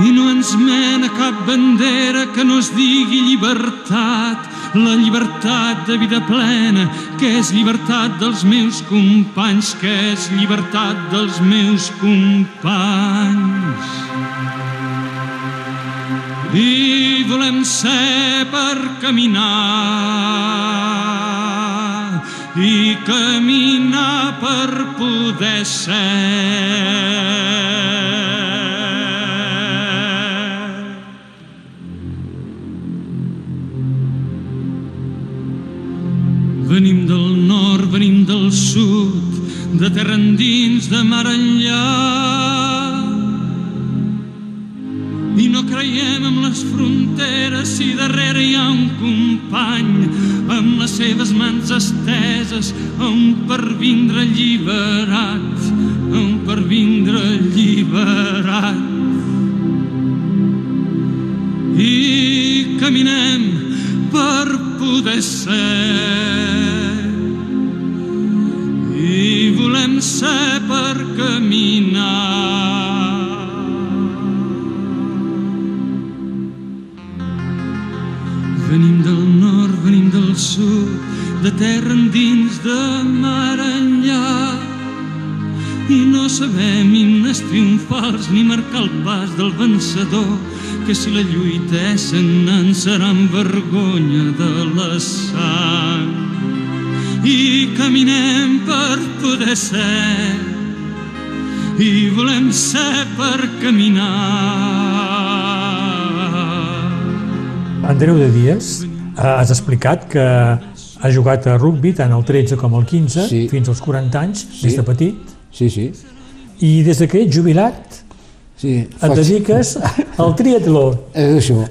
I no ens mena cap bandera que no es digui llibertat, la llibertat de vida plena, que és llibertat dels meus companys, que és llibertat dels meus companys. I volem ser per caminar i caminar per poder ser. Del sud, de terra endins, de mar enllà. I no creiem en les fronteres si darrere hi ha un company amb les seves mans esteses on per vindre alliberat, on per vindre alliberat. I caminem per poder ser. Ser per caminar. Venim del nord, venim del sud, de terra endins, de mar enllà. I no sabem himnes triomfals ni marcar el pas del vencedor, que si la lluita és sagnant serà amb vergonya de la sang. I caminem per poder ser, i volem ser per caminar. Andreu de Dies, eh, has explicat que ha jugat a rugby tant al 13 com al 15, Sí. fins als 40 anys, des de petit, Sí, sí. i des de que ets jubilat sí et dediques al triatló. És això.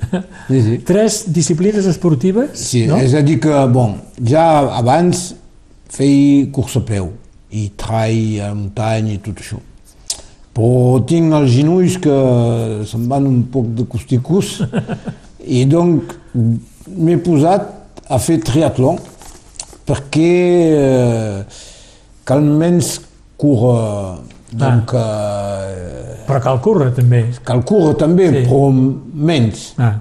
Sí, sí. Tres disciplines esportives, Sí, no? és a dir que, bon, ja abans feia cursa a peu i trail a muntanya i tot això. Però tinc els genolls que van un poc de costicús i donc m'he posat a fer triatló perquè eh, que almenys cura donc, eh, Però cal córrer també. cal córrer també, Sí. però menys. Ah,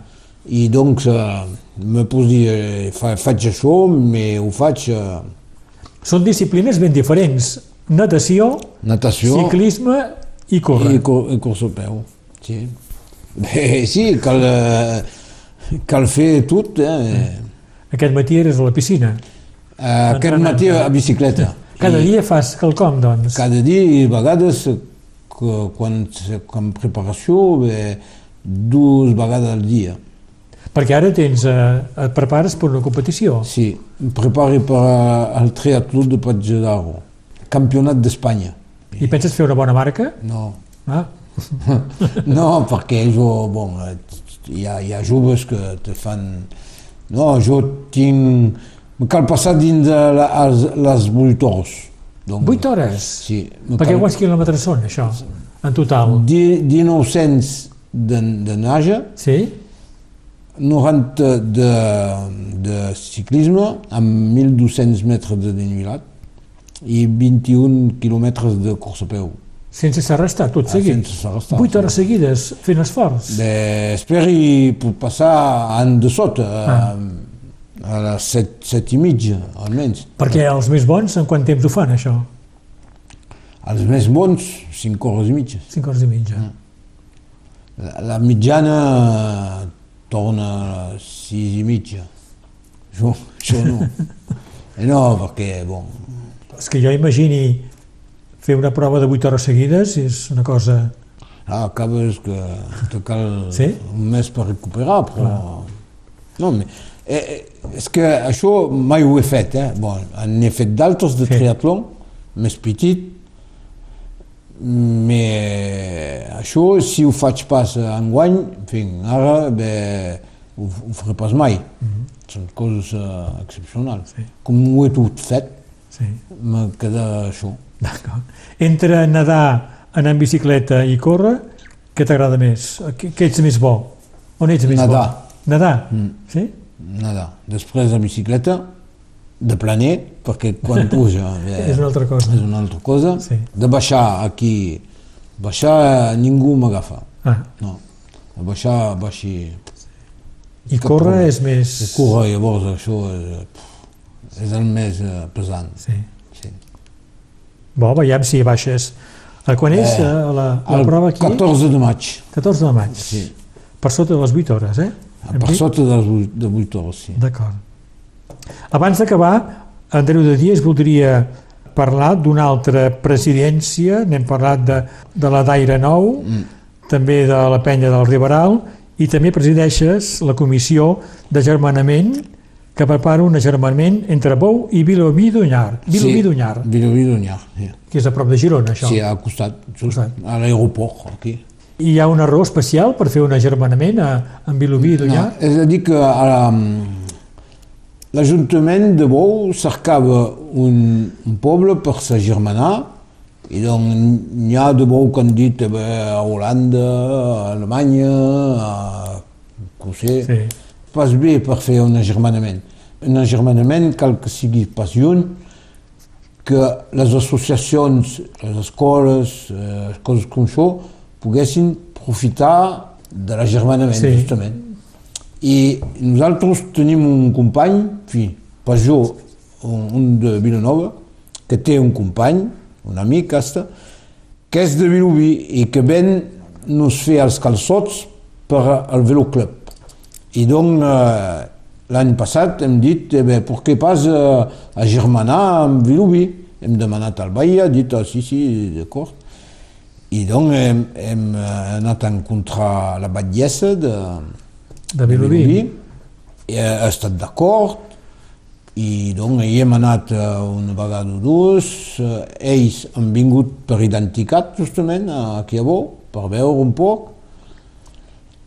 I doncs eh, me puc dir, fa, faig això, me ho faig eh, són disciplines ben diferents. Natació, natació ciclisme i córrer. i, cor, i cursa a peu. Sí. Bé, sí, cal, eh, cal fer tot. Eh. Aquest matí eres a la piscina. Eh, Aquest matí a bicicleta. Cada I dia fas quelcom, doncs. Cada dia i a vegades quan, quan preparació, bé, dues vegades al dia. Perquè ara tens, eh, et prepares per una competició. Sí, em preparo per al triatló de Patge d'Aro, campionat d'Espanya. I penses fer una bona marca? No, Ah, no, perquè jo, bon, hi ha, hi ha joves que te fan... No, jo tinc... Me cal passar dins de les, les 8 hores. Donc, 8 hores? Sí. Perquè cal- quants quilòmetres són, això, en total? Di- 1900 de, de nage, Sí? 90 de, de ciclisme, amb 1.200 metres de desnivelat i 21 quilòmetres de cursa a peu. Sense s'arrestar, tot Ah, seguit? sense s'arrestar, 8 sí. hores seguides fent esforç? Bé, esperi per passar an de sota, Ah. a, a les 7, 7 i mitja, almenys. Perquè els més bons, en quant temps ho fan, això? Els més bons, 5 hores i mitja. 5 hores i mitja. Ah. La, la mitjana torna a 6 i mitja. Jo, això no. Eh, no, perquè, bon, És que jo imagini fer una prova de 8 hores seguides és una cosa... ah, acabes que te cal Sí? un mes per recuperar, però... No, me, eh, eh, és que això mai ho he fet, eh? Bon, n'he fet d'altres de Sí. triatló, més petit, però això, si ho faig pas enguany, en fi, ara bé, ho, ho faré pas mai. Són coses uh, excepcionals. Sí. Com ho he tot fet, Sí, me queda això. d'acord. Entre nedar, anar en bicicleta i córrer, què t'agrada més? Què, què ets més bo? On ets més Nedar. bo? Nedar. Mm. Sí? Nada. Després la bicicleta, de planer, perquè quan puja bé, És una altra cosa. és una altra cosa. Sí. De baixar aquí, baixar eh, ningú m'agafa. Ah, No. De baixar, baixi... I Cap córrer problema. és més... De córrer, llavors això és, és el més eh, pesant. Sí. Sí. Bo, veiem si baixes. A quan és Eh, eh, la, la El prova aquí? 14 de maig, 14 de maig. sí. Per sota de les 8 hores, eh? Hem Per dit? sota de, les- de 8 hores, sí. D'acord. Abans d'acabar, Andreu de Dies voldria parlar d'una altra presidència, n'hem parlat de, de la d'Aire Nou, Mm. també de la penya del Riberal, i també presideixes la comissió de germanament que prepara un agermanament entre Bou i Vilobí d'Unyar. Vilobí d'Unyar, Vilobí d'Unyar, sí. que és a prop de Girona, això. Sí, al costat, just Costat. a l'aeroport, aquí. I hi ha una raó especial per fer un agermanament a, en Vilobí d'Unyar? No, és a dir que a, l'Ajuntament de Bou cercava un, un poble per s'agermanar i doncs n'hi ha de Bou que han dit eh, a Holanda, a Alemanya, a, no ho sé, Sí. pas bé per fer un agermanament. Un agermanament cal que sigui pas lluny, que les associacions, les escoles, eh, coses com això, poguessin profitar de l'agermanament, Sí. justament. I nosaltres tenim un company, fi, pas jo, un, de Vilanova, que té un company, un amic, hasta, que és de Vilobí i que ven nos fer els calçots per al veloclub. I doncs eh, l'any passat hem dit, eh bé, per què pas eh, a germanar amb Vilobí? Hem demanat al ha dit, ah, sí, sí, d'acord. I doncs hem, hem eh, anat a encontrar la batllessa de, De Vilobí. i ha estat d'acord i doncs hi hem anat eh, una vegada o dues, eh, ells han vingut per identitat justament a Bou, per veure un poc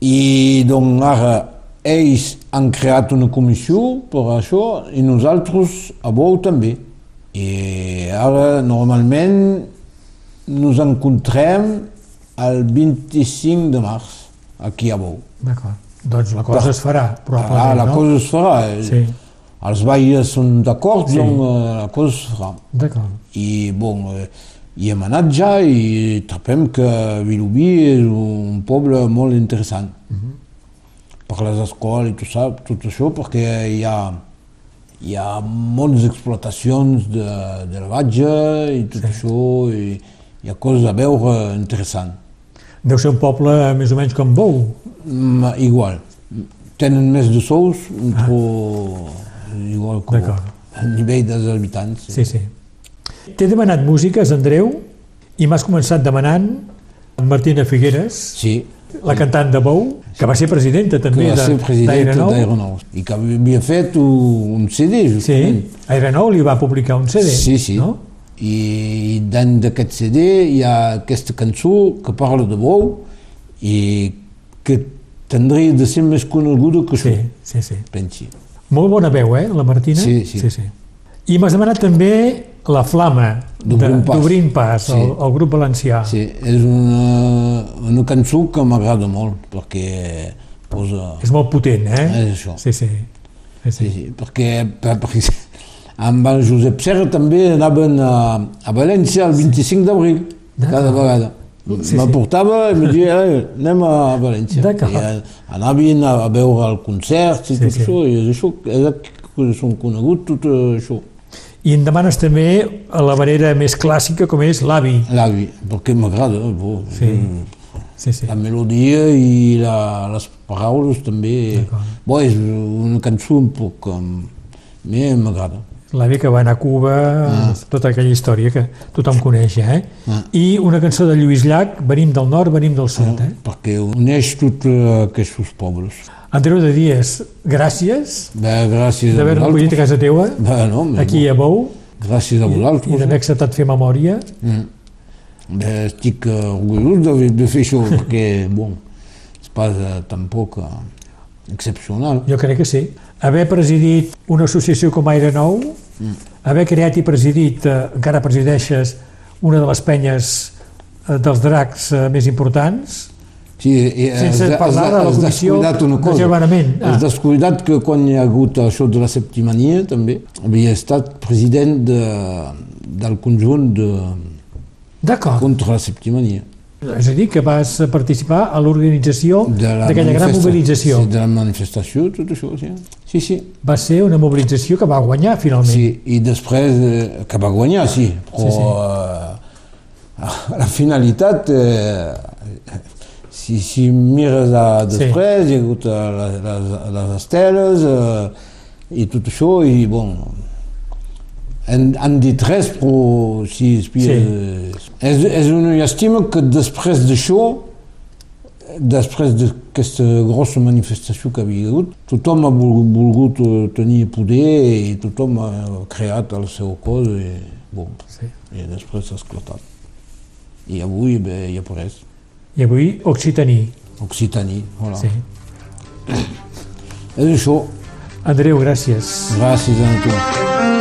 i doncs ara ells han creat una comissió per això i nosaltres a Bou també i ara normalment nos encontrem el 25 de març aquí a Bou. D'acord. Doncs la cosa es farà, probablement, Ah, la no? cosa es farà. Sí, Els veïns són d'acord, Sí. doncs eh, la cosa es farà. d'acord. I, bon, eh, hi hem anat ja i trobem que Vilobí és un poble molt interessant. Per les escoles i tot, ça, tot això, perquè hi ha, hi ha moltes explotacions de, de l'albatge i tot això, i hi ha coses a veure interessants. Deu ser un poble més o menys com Bou. Mm, igual. Tenen més de sous, però igual que D'acord. a nivell dels habitants. Sí, sí. T'he demanat músiques, Andreu, i m'has començat demanant Martina Figueres, Sí, la cantant de Bou, que va ser presidenta que també va ser de- president d'Aeronou. d'Aeronou i que havia fet un, CD, Sí, justament. Aeronou li va publicar un CD, sí, sí. no? I dins d'aquest CD hi ha aquesta cançó que parla de bou i que tindria de ser més coneguda que això, Sí, sí, sí. pensi. Molt bona veu, eh, la Martina? Sí, sí. sí, sí. I m'has demanat també La Flama, D'Obrim Pas. Pas, Sí. el, el grup valencià. Sí, és una, una cançó que m'agrada molt perquè posa... És molt potent, eh? És això. Sí, sí. sí, sí. Sí, sí, perquè, per, perquè amb el Josep Serra també anaven a, a València el 25 d'abril, cada vegada. Sí, me sí. portava i em dia, eh, anem a València. D'acord. I anaven a, a veure el concert i Sí, tot sí. això, i és això, és que són coneguts tot això. I em demanes també a la manera més clàssica com és l'avi. L'avi, perquè m'agrada. Sí. Sí, sí. La melodia i la, les paraules també. Bo, és una cançó un poc... Um, a mi m'agrada. L'avi que va anar a Cuba, Ah. tota aquella història que tothom coneix, eh? Ah. I una cançó de Lluís Llach, Venim del nord, venim del sud, eh? perquè uneix tots eh, aquests pobles. Andreu de Dies, gràcies Bé, gràcies a d'haver-nos acollit a casa teua, Bé, no, aquí a Bou, Gràcies a i vosaltres. d'haver acceptat fer memòria. Mm. Bé, estic orgullós de, de fer això, perquè, bon, és pas eh, tampoc eh, excepcional. Jo crec que sí. Haver presidit una associació com Aire Nou, Mm. haver creat i presidit, eh, encara presideixes, una de les penyes eh, dels dracs eh, més importants, Sí, i, eh, Sense has- parlar has- de la comissió descuidat una de cosa. germanament. Ah. Has descuidat que quan hi ha hagut això de la septimania, també, havia estat president de, del conjunt de, D'acord. contra la septimania. És a dir, que vas participar a l'organització d'aquella gran mobilització. Sí, de la manifestació, tot això, sí. Sí, sí. Va ser una mobilització que va guanyar, finalment. Sí, i després, eh, que va guanyar, sí, però Sí, sí. eh, la finalitat, eh, si, si mires a després, hi ha hagut eh, les, les, les esteles eh, i tot això, i bon, han, han dit res, però si espia, Sí. és, és una llàstima que després d'això, després d'aquesta grossa manifestació que havia hagut, tothom ha vol- volgut eh, tenir poder i tothom ha creat el seu cos i, bon, Sí. i després s'ha esclatat. I avui bé, hi ha res. I avui Occitaní. Occitaní, voilà. Sí. És això. Andreu, gràcies. Gràcies a tu.